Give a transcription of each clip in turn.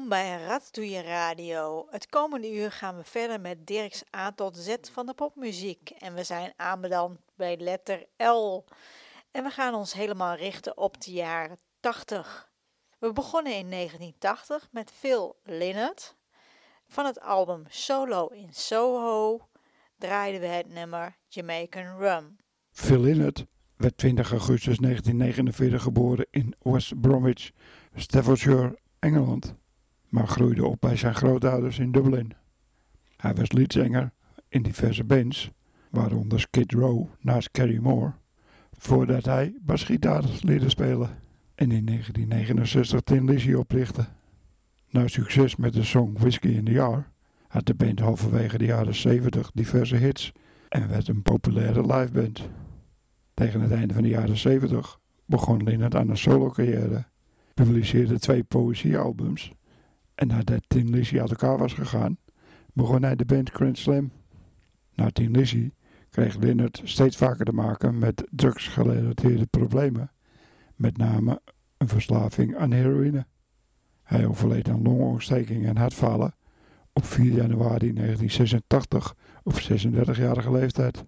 Welkom bij Ratatouille Radio. Het komende uur gaan we verder met Dirks A tot Z van de popmuziek. En we zijn aanbeland bij letter L. En we gaan ons helemaal richten op de jaren 80. We begonnen in 1980 met Phil Lynott. Van het album Solo in Soho draaiden we het nummer Jamaican Rum. Phil Lynott werd 20 augustus 1949 geboren in West Bromwich, Staffordshire, Engeland, maar groeide op bij zijn grootouders in Dublin. Hij was leadzanger in diverse bands, waaronder Skid Row naast Carrie Moore, voordat hij basgitaar leerde spelen en in 1969 Tin Lizzy oprichtte. Na succes met de song Whiskey in the Jar had de band halverwege de jaren 70 diverse hits en werd een populaire liveband. Tegen het einde van de jaren 70 begon Lynott aan een solo-carrière, publiceerde twee poëziealbums en nadat Tin Lizzy uit elkaar was gegaan, begon hij de band Grand Slam. Na Tin Lizzy kreeg Lynott steeds vaker te maken met drugsgerelateerde problemen, met name een verslaving aan heroïne. Hij overleed aan longontsteking en hartfalen op 4 januari 1986 op 36-jarige leeftijd.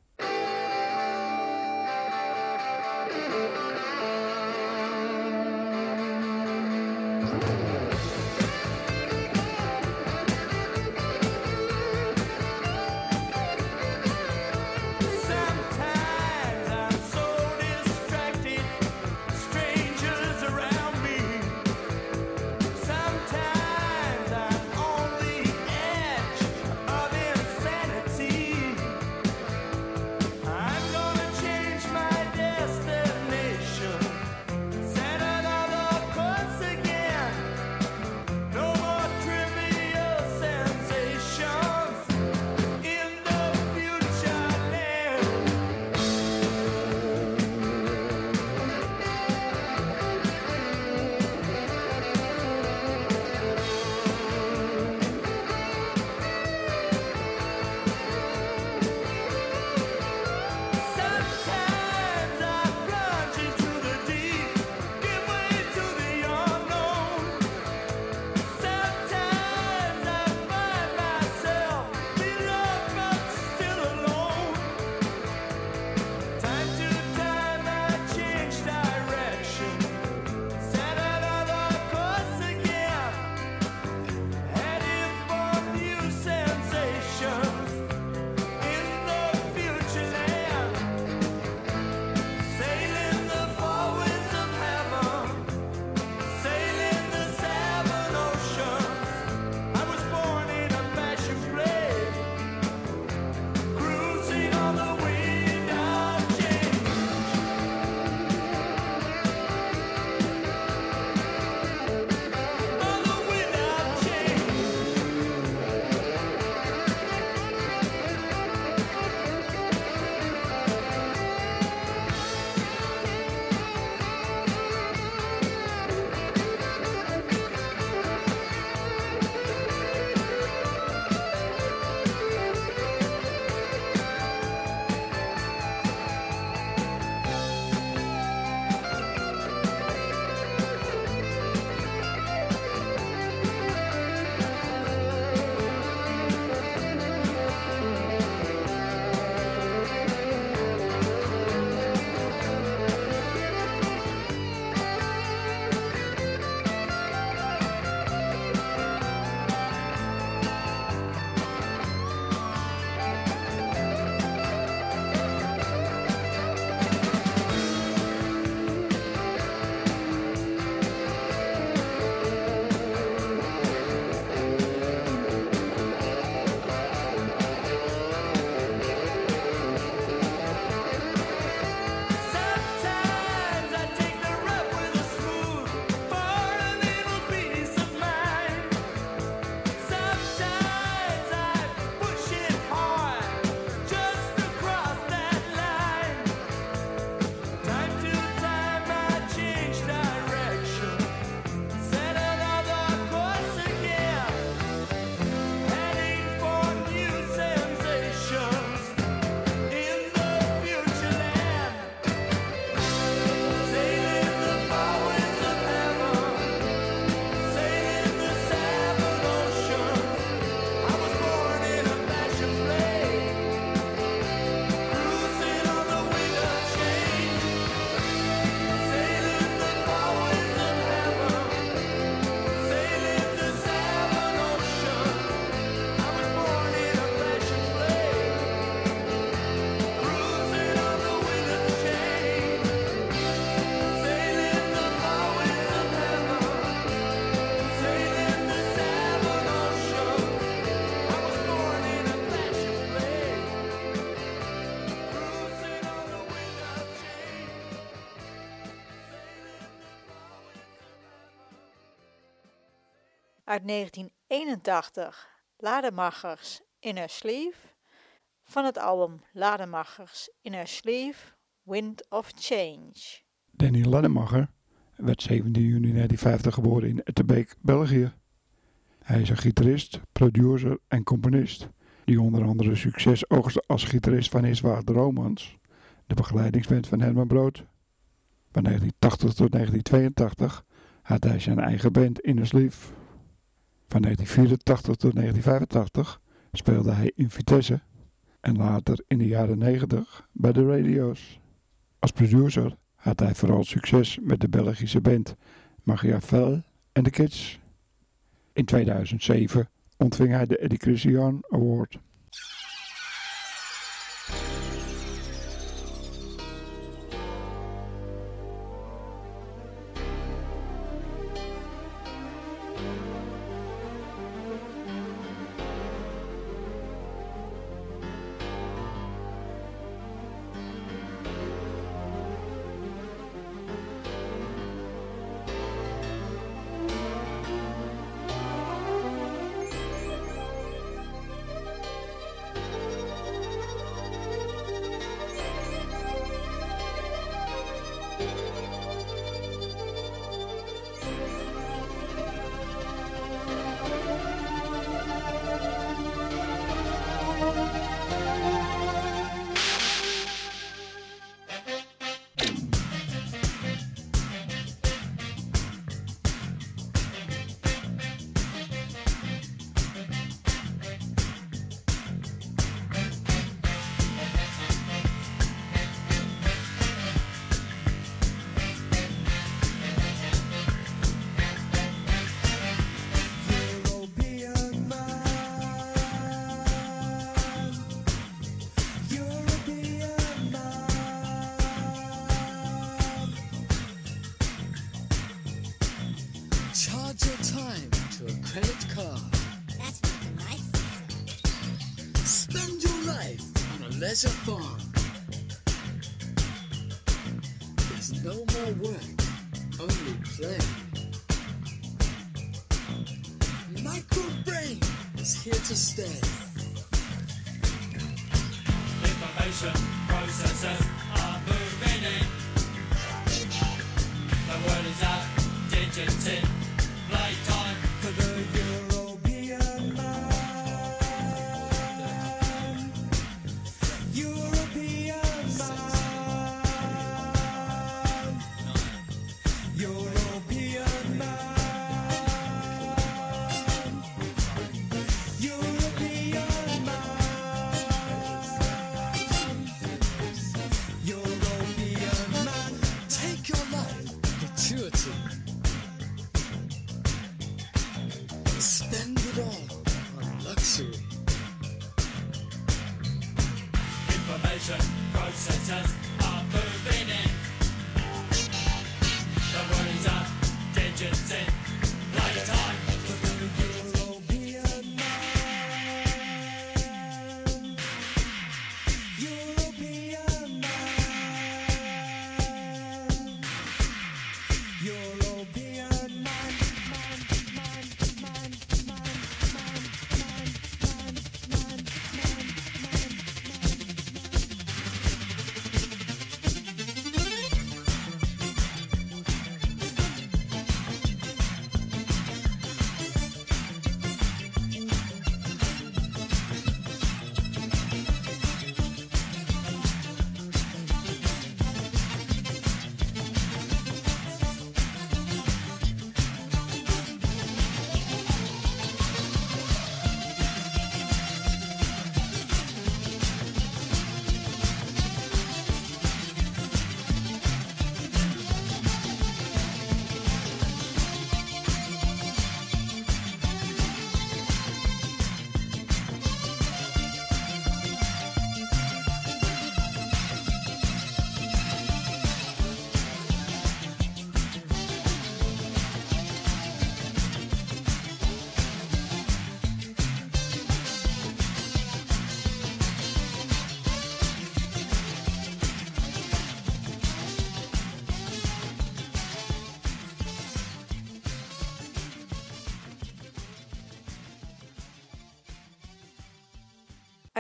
Uit 1981 Lademachers in Her Sleeve. Van het album Lademachers in Her Sleeve Wind of Change. Danny Lademacher werd 17 juni 1950 geboren in Etterbeek, België. Hij is een gitarist, producer en componist, die onder andere succes oogste als gitarist van His Waard Romans, de begeleidingsband van Herman Brood. Van 1980 tot 1982 had hij zijn eigen band In Sleeve. Van 1984 tot 1985 speelde hij in Vitesse en later in de jaren 90 bij de radio's. Als producer had hij vooral succes met de Belgische band Magia Vel en de Kids. In 2007 ontving hij de Eddie Christian Award.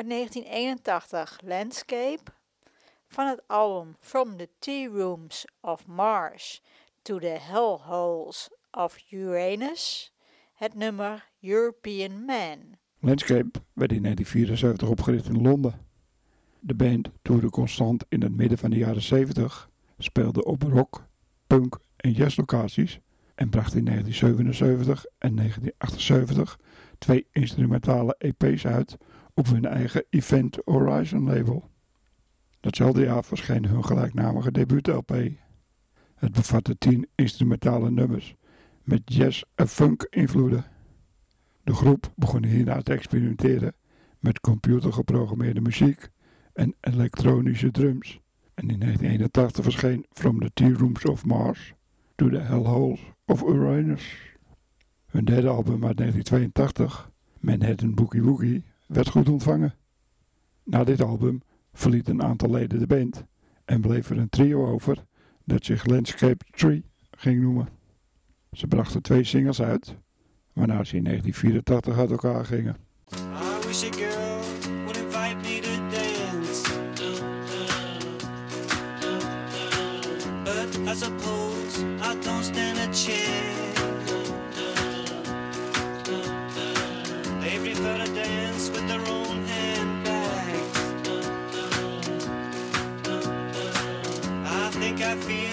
Uit 1981 Landscape. Van het album From the Tea Rooms of Mars to the Hellholes of Uranus. Het nummer European Man. Landscape werd in 1974 opgericht in Londen. De band toerde constant in het midden van de jaren 70, speelde op rock, punk en jazzlocaties en bracht in 1977 en 1978 twee instrumentale EP's uit op hun eigen Event Horizon label. Datzelfde jaar verscheen hun gelijknamige debuut-LP. Het bevatte tien instrumentale nummers met jazz- en funk-invloeden. De groep begon hierna te experimenteren met computergeprogrammeerde muziek en elektronische drums. En in 1981 verscheen From the Tea Rooms of Mars to the Hellholes of Uranus. Hun derde album uit 1982, Manhattan Boogie Woogie, werd goed ontvangen. Na dit album verliet een aantal leden de band en bleef er een trio over dat zich Landscape Tree ging noemen. Ze brachten twee singles uit, waarna ze in 1984 uit elkaar gingen. I wish a girl would invite me to dance. But I suppose I don't stand a chance. I think I feel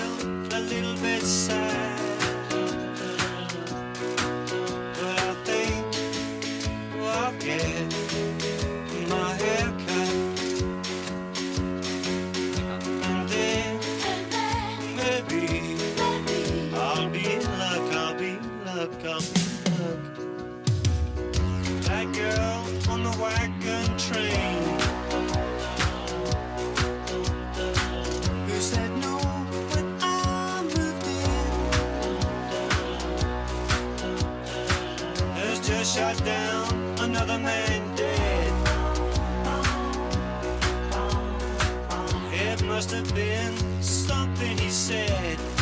another man dead. It must have been something he said.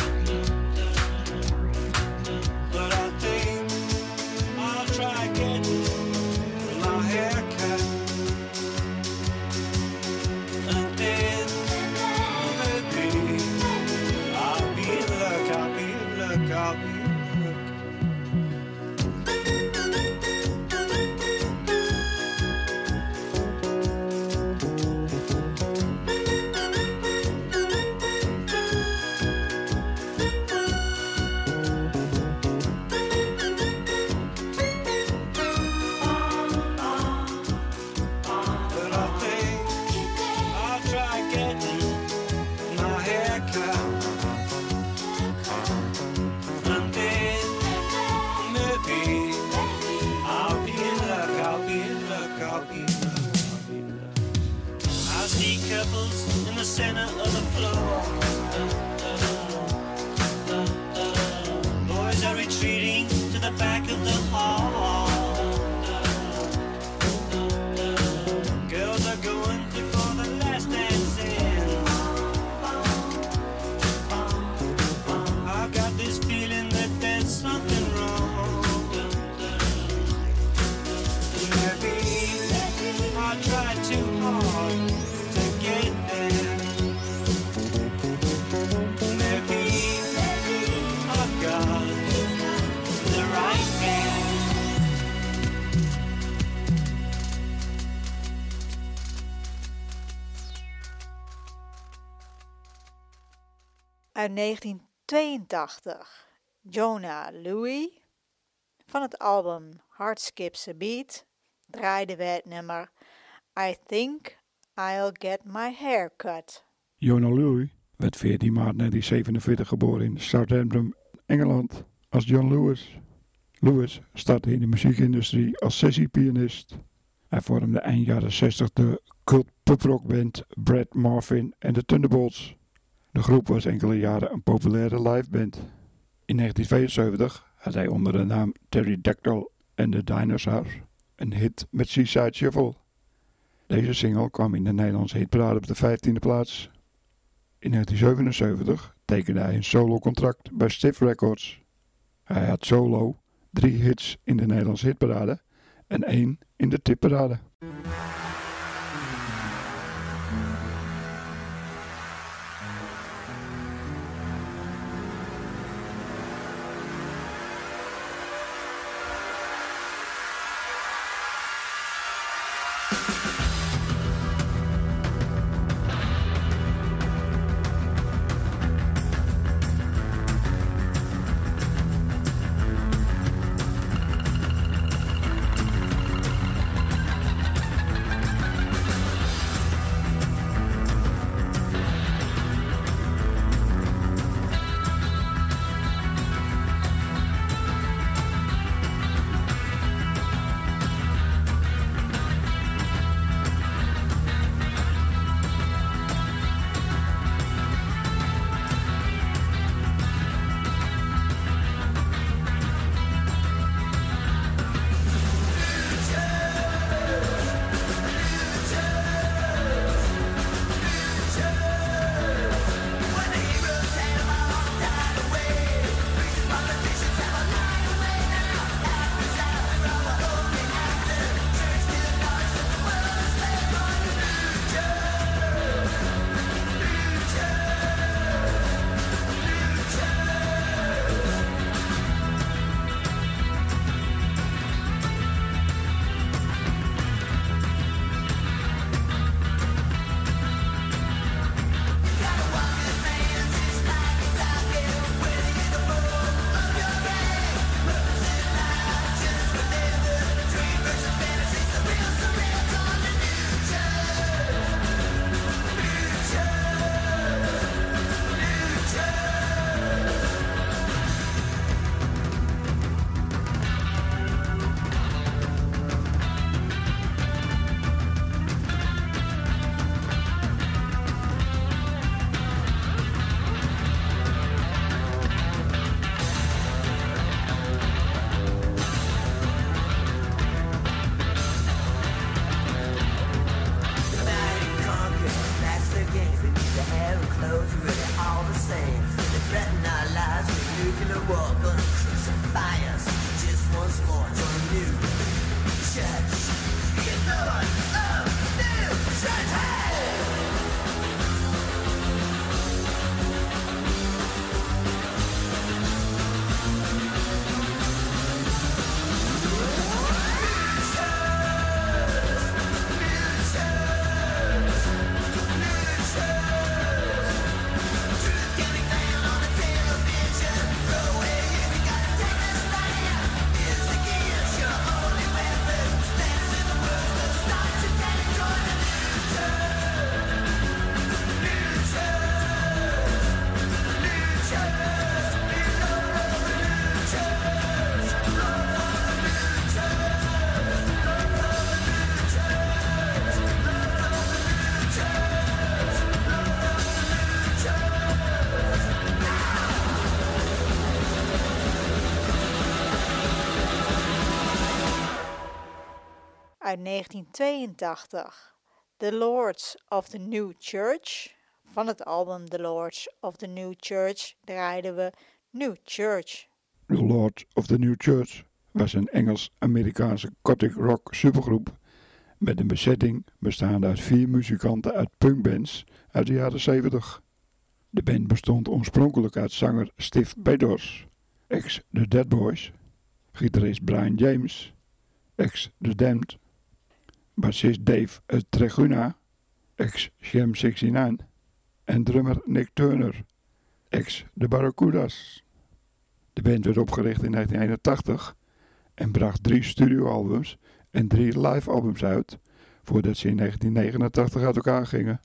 Uit 1982 Jonah Louie. Van het album Heart Skips a Beat draaiden we het nummer I Think I'll Get My Hair Cut. Jonah Louis werd 14 maart 1947 geboren in Southampton, Engeland, als John Lewis. Lewis startte in de muziekindustrie als sessiepianist. Hij vormde eind jaren 60 de cult poprockband Brad Marvin en de Thunderbolts. De groep was enkele jaren een populaire liveband. In 1972 had hij onder de naam Terry Dactyl en de Dinosaurs een hit met Seaside Shuffle. Deze single kwam in de Nederlandse hitparade op de 15e plaats. In 1977 tekende hij een solocontract bij Stiff Records. Hij had solo drie hits in de Nederlandse hitparade en één in de tipparade. Uit 1982. The Lords of the New Church. Van het album The Lords of the New Church draaiden we New Church. The Lord of the New Church was een Engels-Amerikaanse gothic rock supergroep met een bezetting bestaande uit vier muzikanten uit punkbands uit de jaren 70. De band bestond oorspronkelijk uit zanger Steve Bedors, ex The Dead Boys, gitarist Brian James, ex The Damned, bassist Dave Treguna, ex Sham 69 en drummer Nick Turner, ex The Barracudas. De band werd opgericht in 1981 en bracht drie studioalbums en drie live-albums uit voordat ze in 1989 uit elkaar gingen.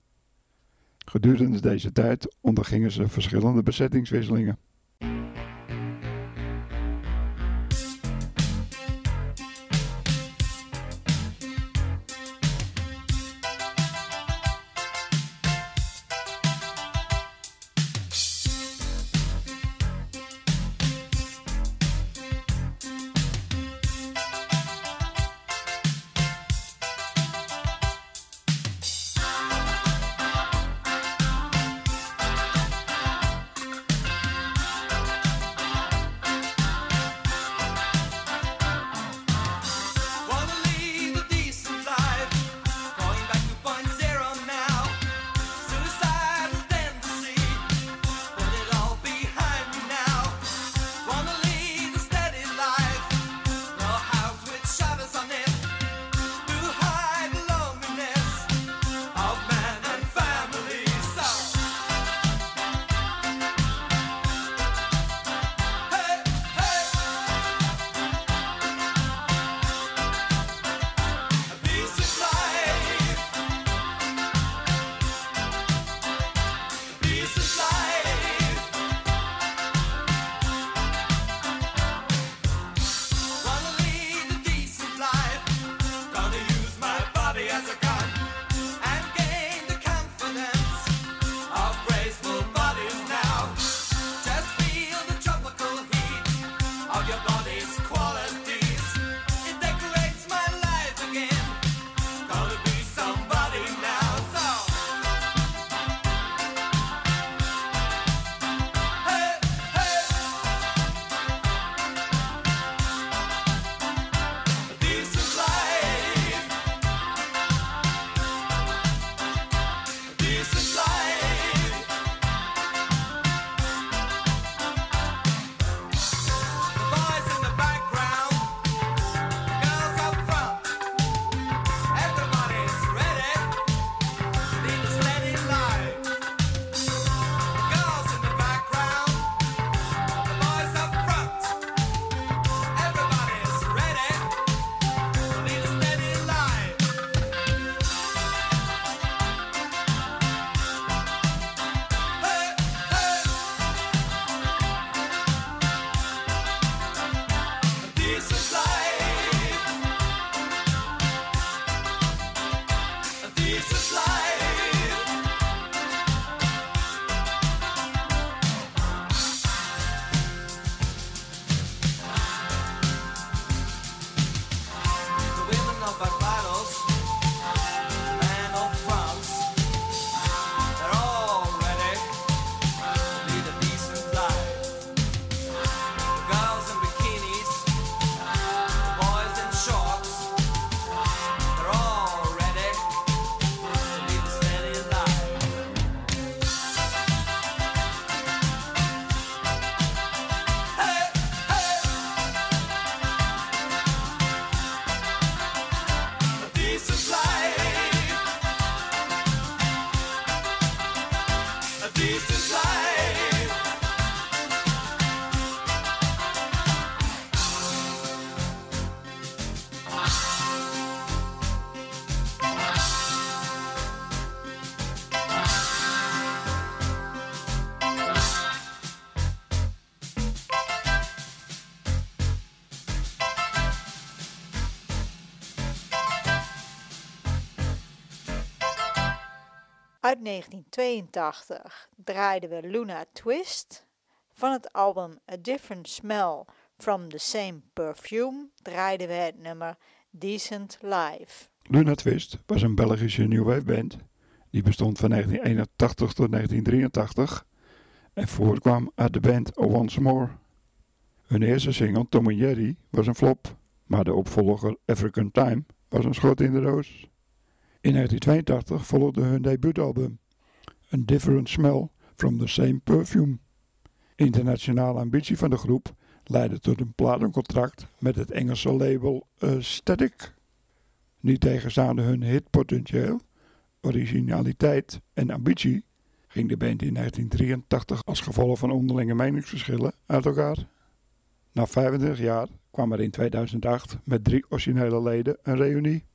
Gedurende deze tijd ondergingen ze verschillende bezettingswisselingen. Uit 1982 draaiden we Luna Twist. Van het album A Different Smell from the Same Perfume draaiden we het nummer Decent Live. Luna Twist was een Belgische new wave band. Die bestond van 1981 tot 1983 en voortkwam uit de band Once More. Hun eerste single Tom Jerry was een flop, maar de opvolger African Time was een schot in de roos. In 1982 volgde hun debuutalbum A Different Smell from the Same Perfume. Internationale ambitie van de groep leidde tot een platencontract met het Engelse label Static. Niet tegenstaande hun hitpotentieel, originaliteit en ambitie, ging de band in 1983 als gevolg van onderlinge meningsverschillen uit elkaar. Na 25 jaar kwam er in 2008 met drie originele leden een reunie.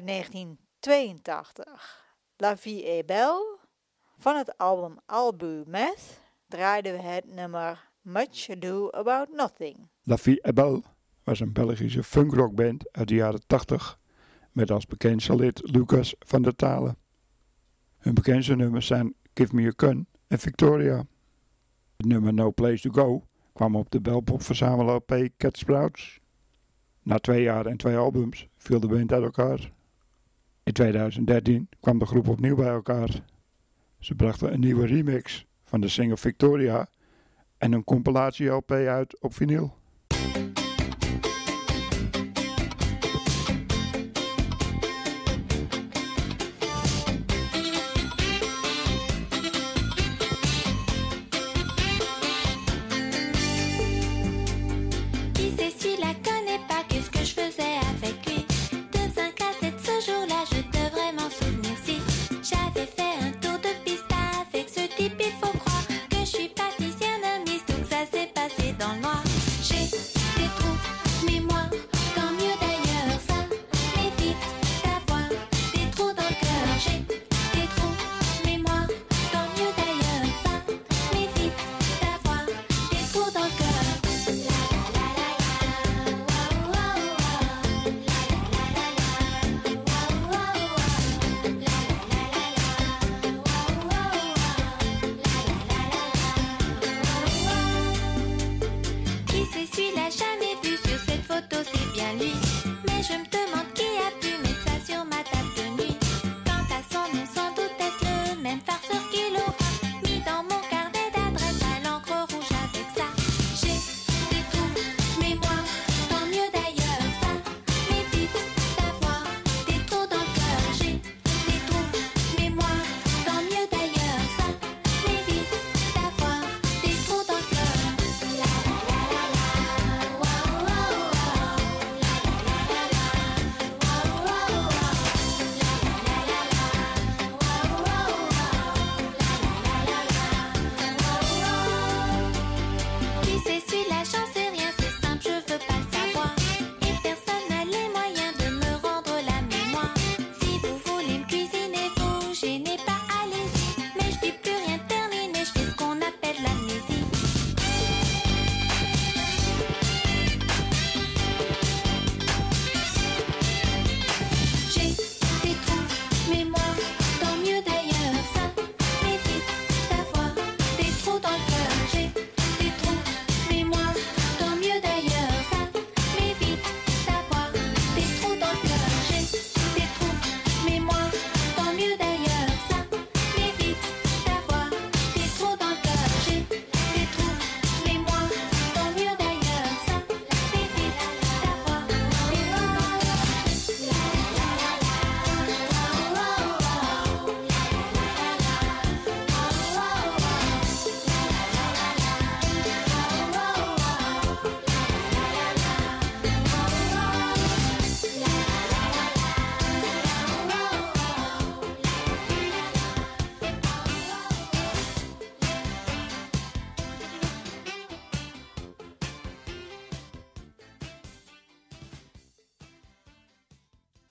Uit 1982 La Vie est Belle. Van het album Albu Meth draaiden we het nummer Much Ado About Nothing. La Vie est Belle was een Belgische funkrockband uit de jaren 80 met als bekendste lid Lucas van der Talen. Hun bekendste nummers zijn Give Me a Gun en Victoria. Het nummer No Place to Go kwam op de belpop verzamel LP Cat. Na twee jaar en twee albums viel de band uit elkaar. In 2013 kwam de groep opnieuw bij elkaar. Ze brachten een nieuwe remix van de single Victoria en een compilatie LP uit op vinyl.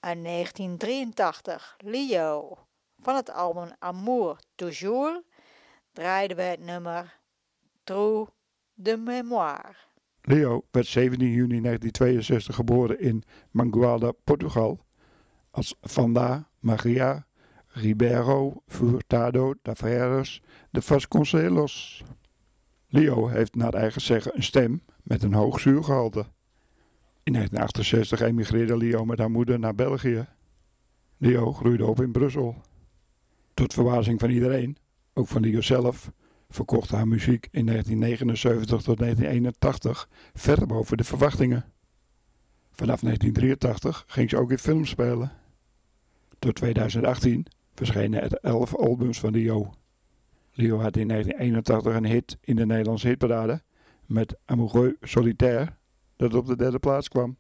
Uit 1983, Leo. Van het album Amour Toujours draaiden we het nummer Trou de Mémoire. Leo werd 17 juni 1962 geboren in Mangualda, Portugal. Als Vanda Maria Ribeiro Furtado Tavares de Vasconcelos. Leo heeft naar eigen zeggen een stem met een hoog zuurgehalte. In 1968 emigreerde Leo met haar moeder naar België. Leo groeide op in Brussel. Tot verbazing van iedereen, ook van Leo zelf, verkocht haar muziek in 1979 tot 1981 ver boven de verwachtingen. Vanaf 1983 ging ze ook in films spelen. Tot 2018 verschenen er 11 albums van Leo. Leo had in 1981 een hit in de Nederlandse hitparade met Amoureux Solitaire, dat op de derde plaats kwam.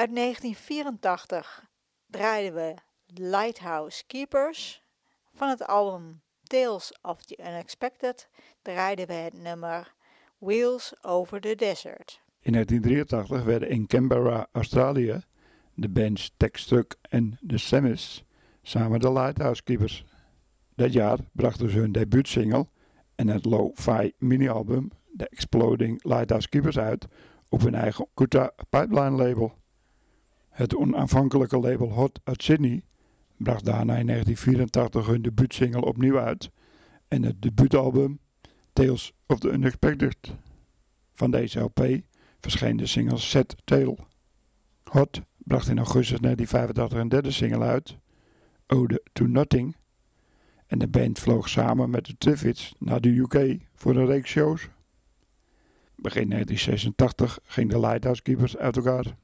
Uit 1984 draaiden we Lighthouse Keepers. Van het album Tales of the Unexpected draaiden we het nummer Wheels Over the Desert. In 1983 werden in Canberra, Australië, de bands Textruck en The Samis samen de Lighthouse Keepers. Dat jaar brachten ze hun debuutsingle en het lo-fi mini-album The Exploding Lighthouse Keepers uit op hun eigen Kuta Pipeline label. Het onaanvankelijke label Hot uit Sydney bracht daarna in 1984 hun debuutsingle opnieuw uit en het debuutalbum Tales of the Unexpected. Van deze LP verscheen de single Set Tail. Hot bracht in augustus 1985 een derde single uit, Ode to Nothing. En de band vloog samen met de Triffids naar de UK voor een reeks shows. Begin 1986 ging de Lighthouse Keepers uit elkaar.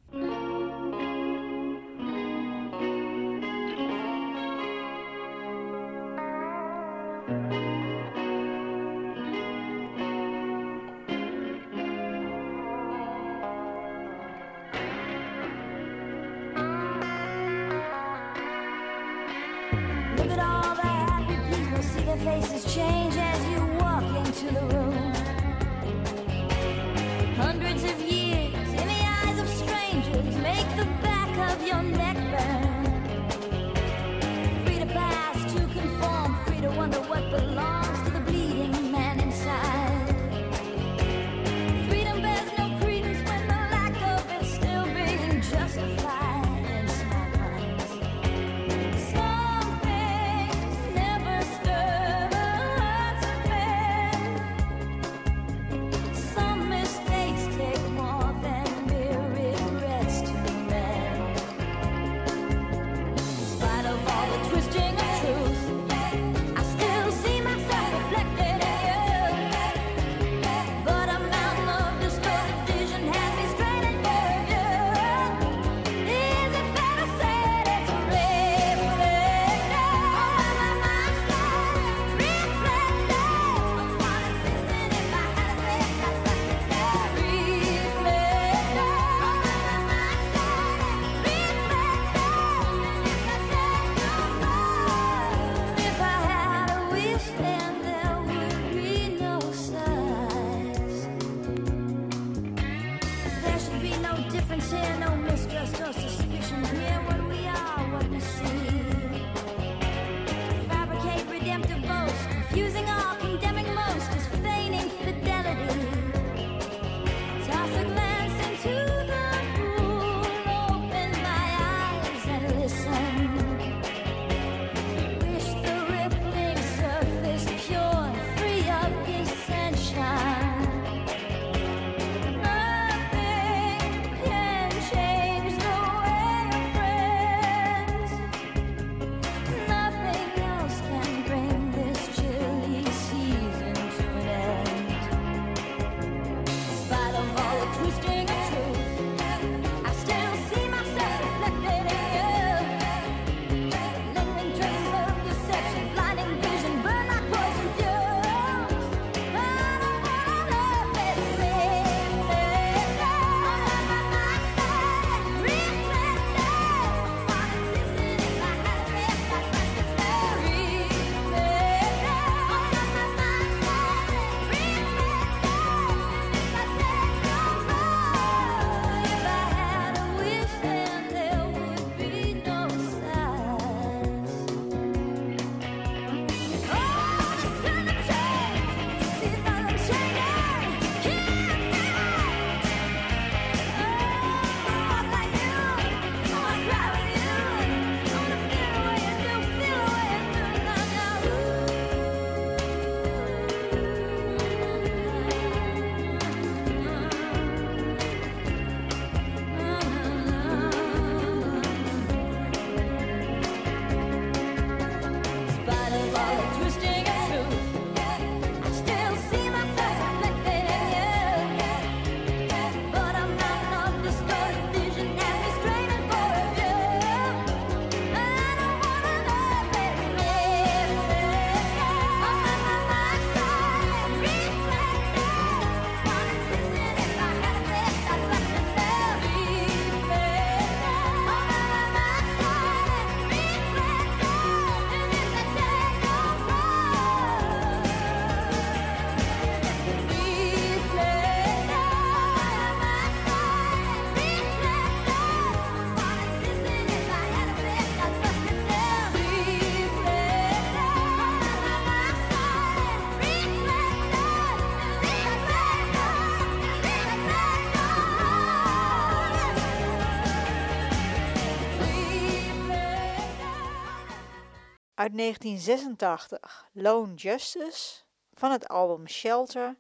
uit 1986, Lone Justice, van het album Shelter,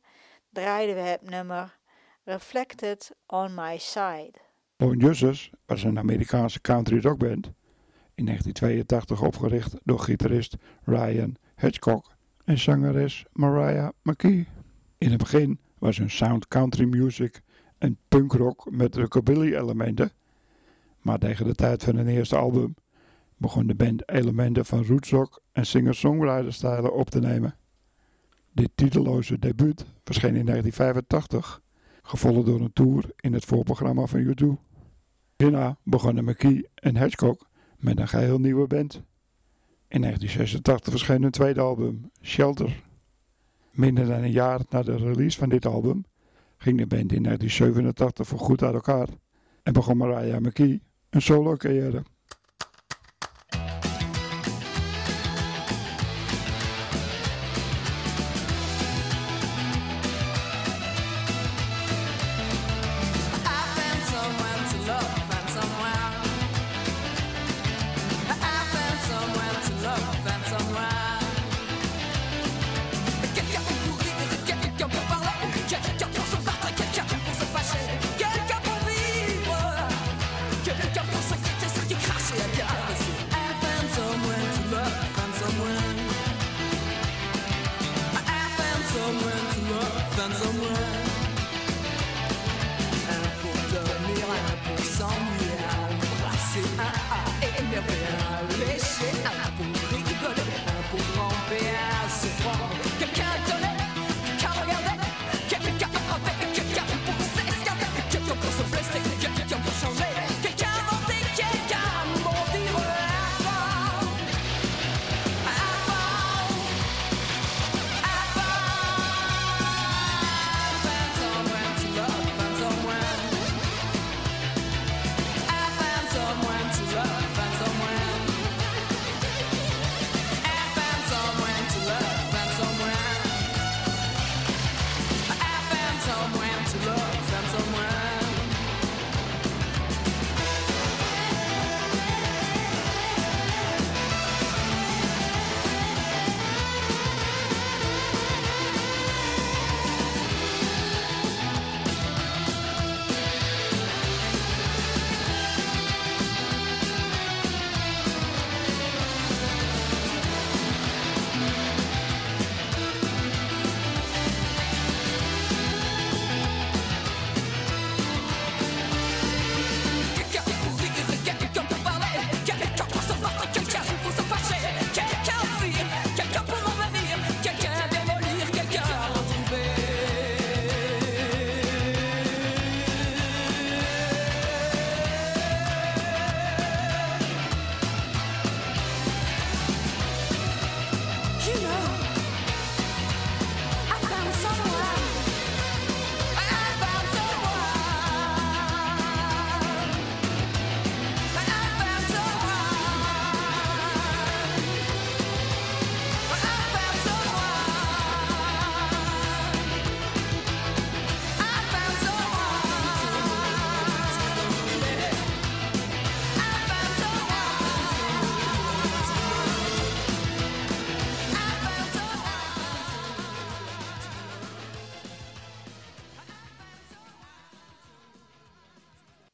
draaiden we het nummer Reflected on My Side. Lone Justice was een Amerikaanse country rockband, in 1982 opgericht door gitarist Ryan Hedgecock en zangeres Mariah McKee. In het begin was hun sound country music en punkrock met rockabilly elementen, maar tegen de tijd van hun eerste album begon de band elementen van rootsrock en singer-songwriter-stijlen op te nemen. Dit titeloze debuut verscheen in 1985, gevolgd door een tour in het voorprogramma van U2. Hierna begonnen McKee en Hedgecock met een geheel nieuwe band. In 1986 verscheen hun tweede album, Shelter. Minder dan een jaar na de release van dit album ging de band in 1987 voorgoed uit elkaar en begon Mariah McKee een solo-carrière.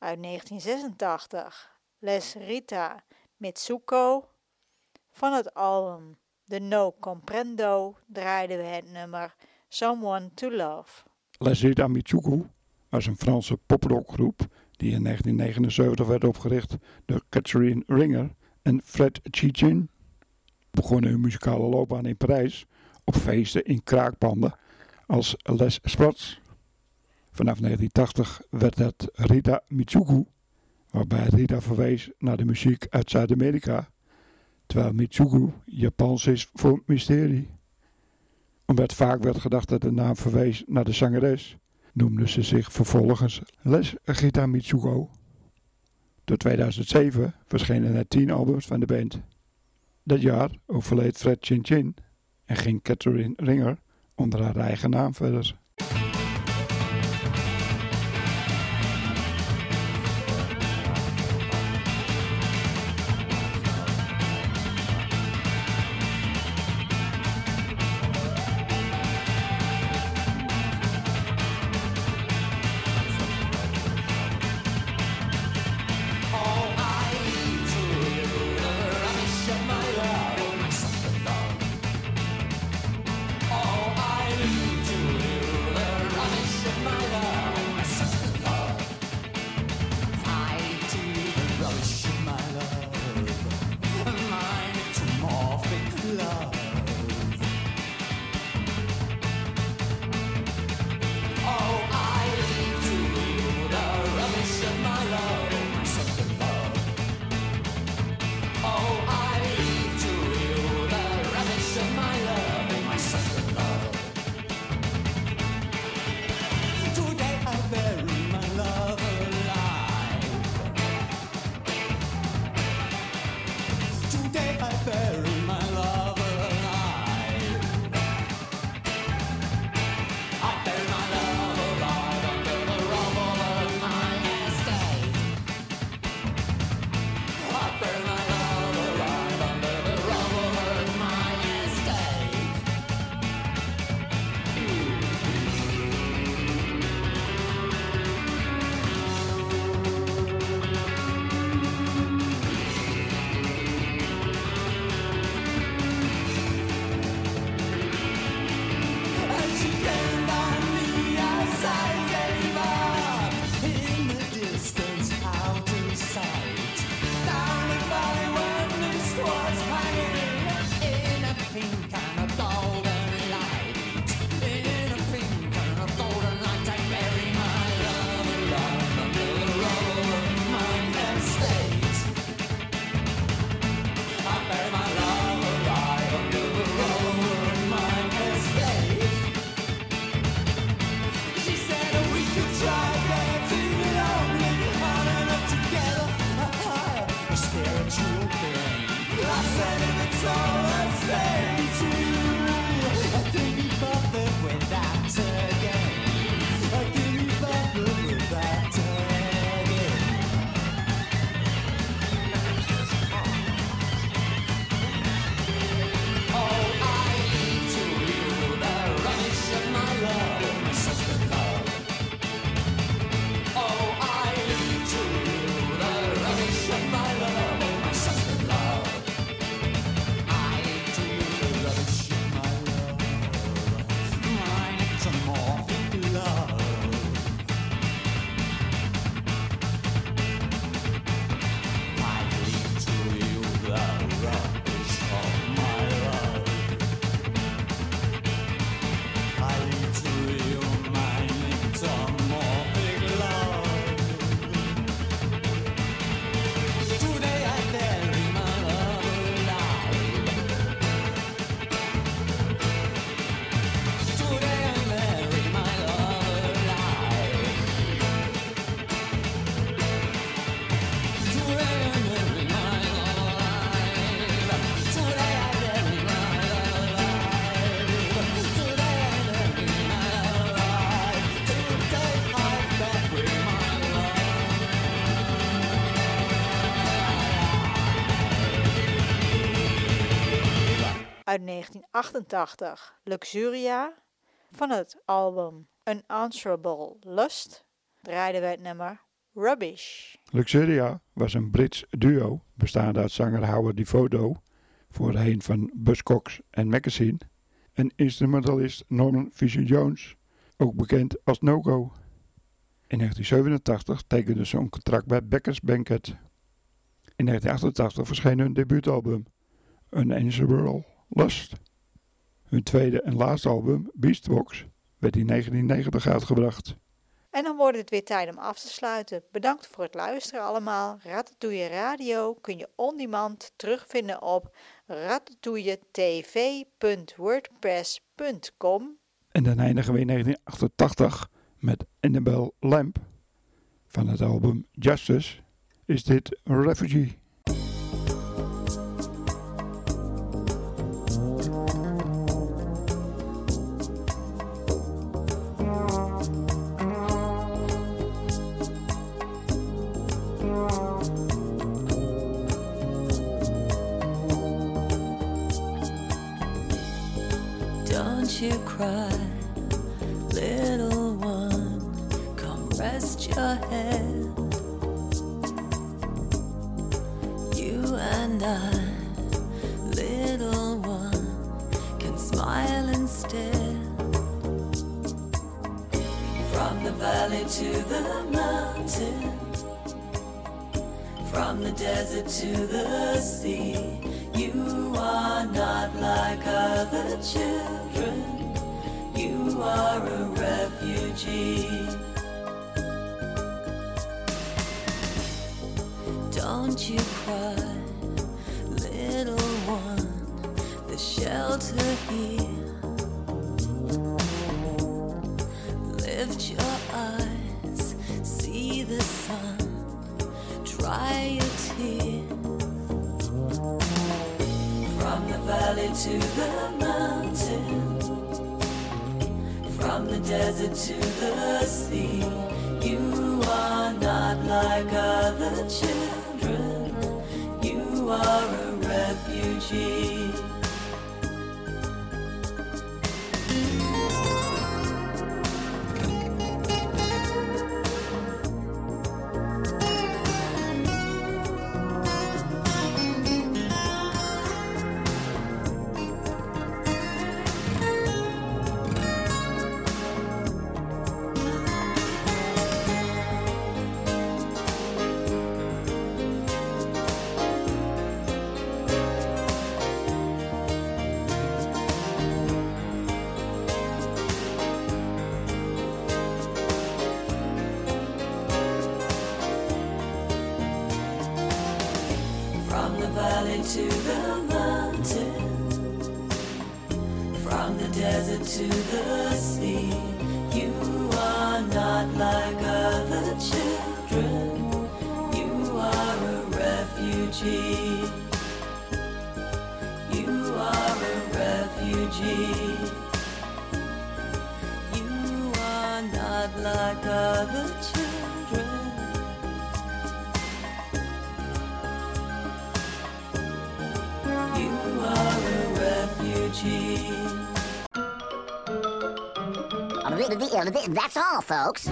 Uit 1986. Les Rita Mitsuko. Van het album The No Comprendo draaiden we het nummer Someone to Love. Lesrita Mitsuku was een Franse poprockgroep die in 1979 werd opgericht door Catherine Ringer en Fred Chichin. Begonnen hun muzikale loopbaan in Parijs op feesten in kraakpanden als Les Spots. Vanaf 1980 werd het Rita Mitsuku, waarbij Rita verwees naar de muziek uit Zuid-Amerika, terwijl Mitsuku Japans is voor mysterie. Omdat vaak werd gedacht dat de naam verwees naar de zangeres, noemde ze zich vervolgens Les Gita Mitsuko. Door 2007 verschenen er tien albums van de band. Dat jaar overleed Fred Chin Chin en ging Catherine Ringer onder haar eigen naam verder. Uit 1988, Luxuria. Van het album Unanswerable Lust draaiden wij het nummer Rubbish. Luxuria was een Brits duo bestaande uit zanger Howard DeVoto, voorheen van Buzzcocks en Magazine, en instrumentalist Norman Fisher-Jones, ook bekend als No-Go. In 1987 tekenden ze een contract bij Becker's Banquet. In 1988 verscheen hun debuutalbum Unanswerable Lust. Hun tweede en laatste album, Beastbox, werd in 1990 uitgebracht. En dan wordt het weer tijd om af te sluiten. Bedankt voor het luisteren allemaal. Ratatouille Radio kun je on demand terugvinden op ratatouilletv.wordpress.com. En dan eindigen we in 1988 met Annabelle Lamp. Van het album Justice is dit Refugee. From the valley to the mountain, from the desert to the sea, you are not like other children. You are a refugee. Folks.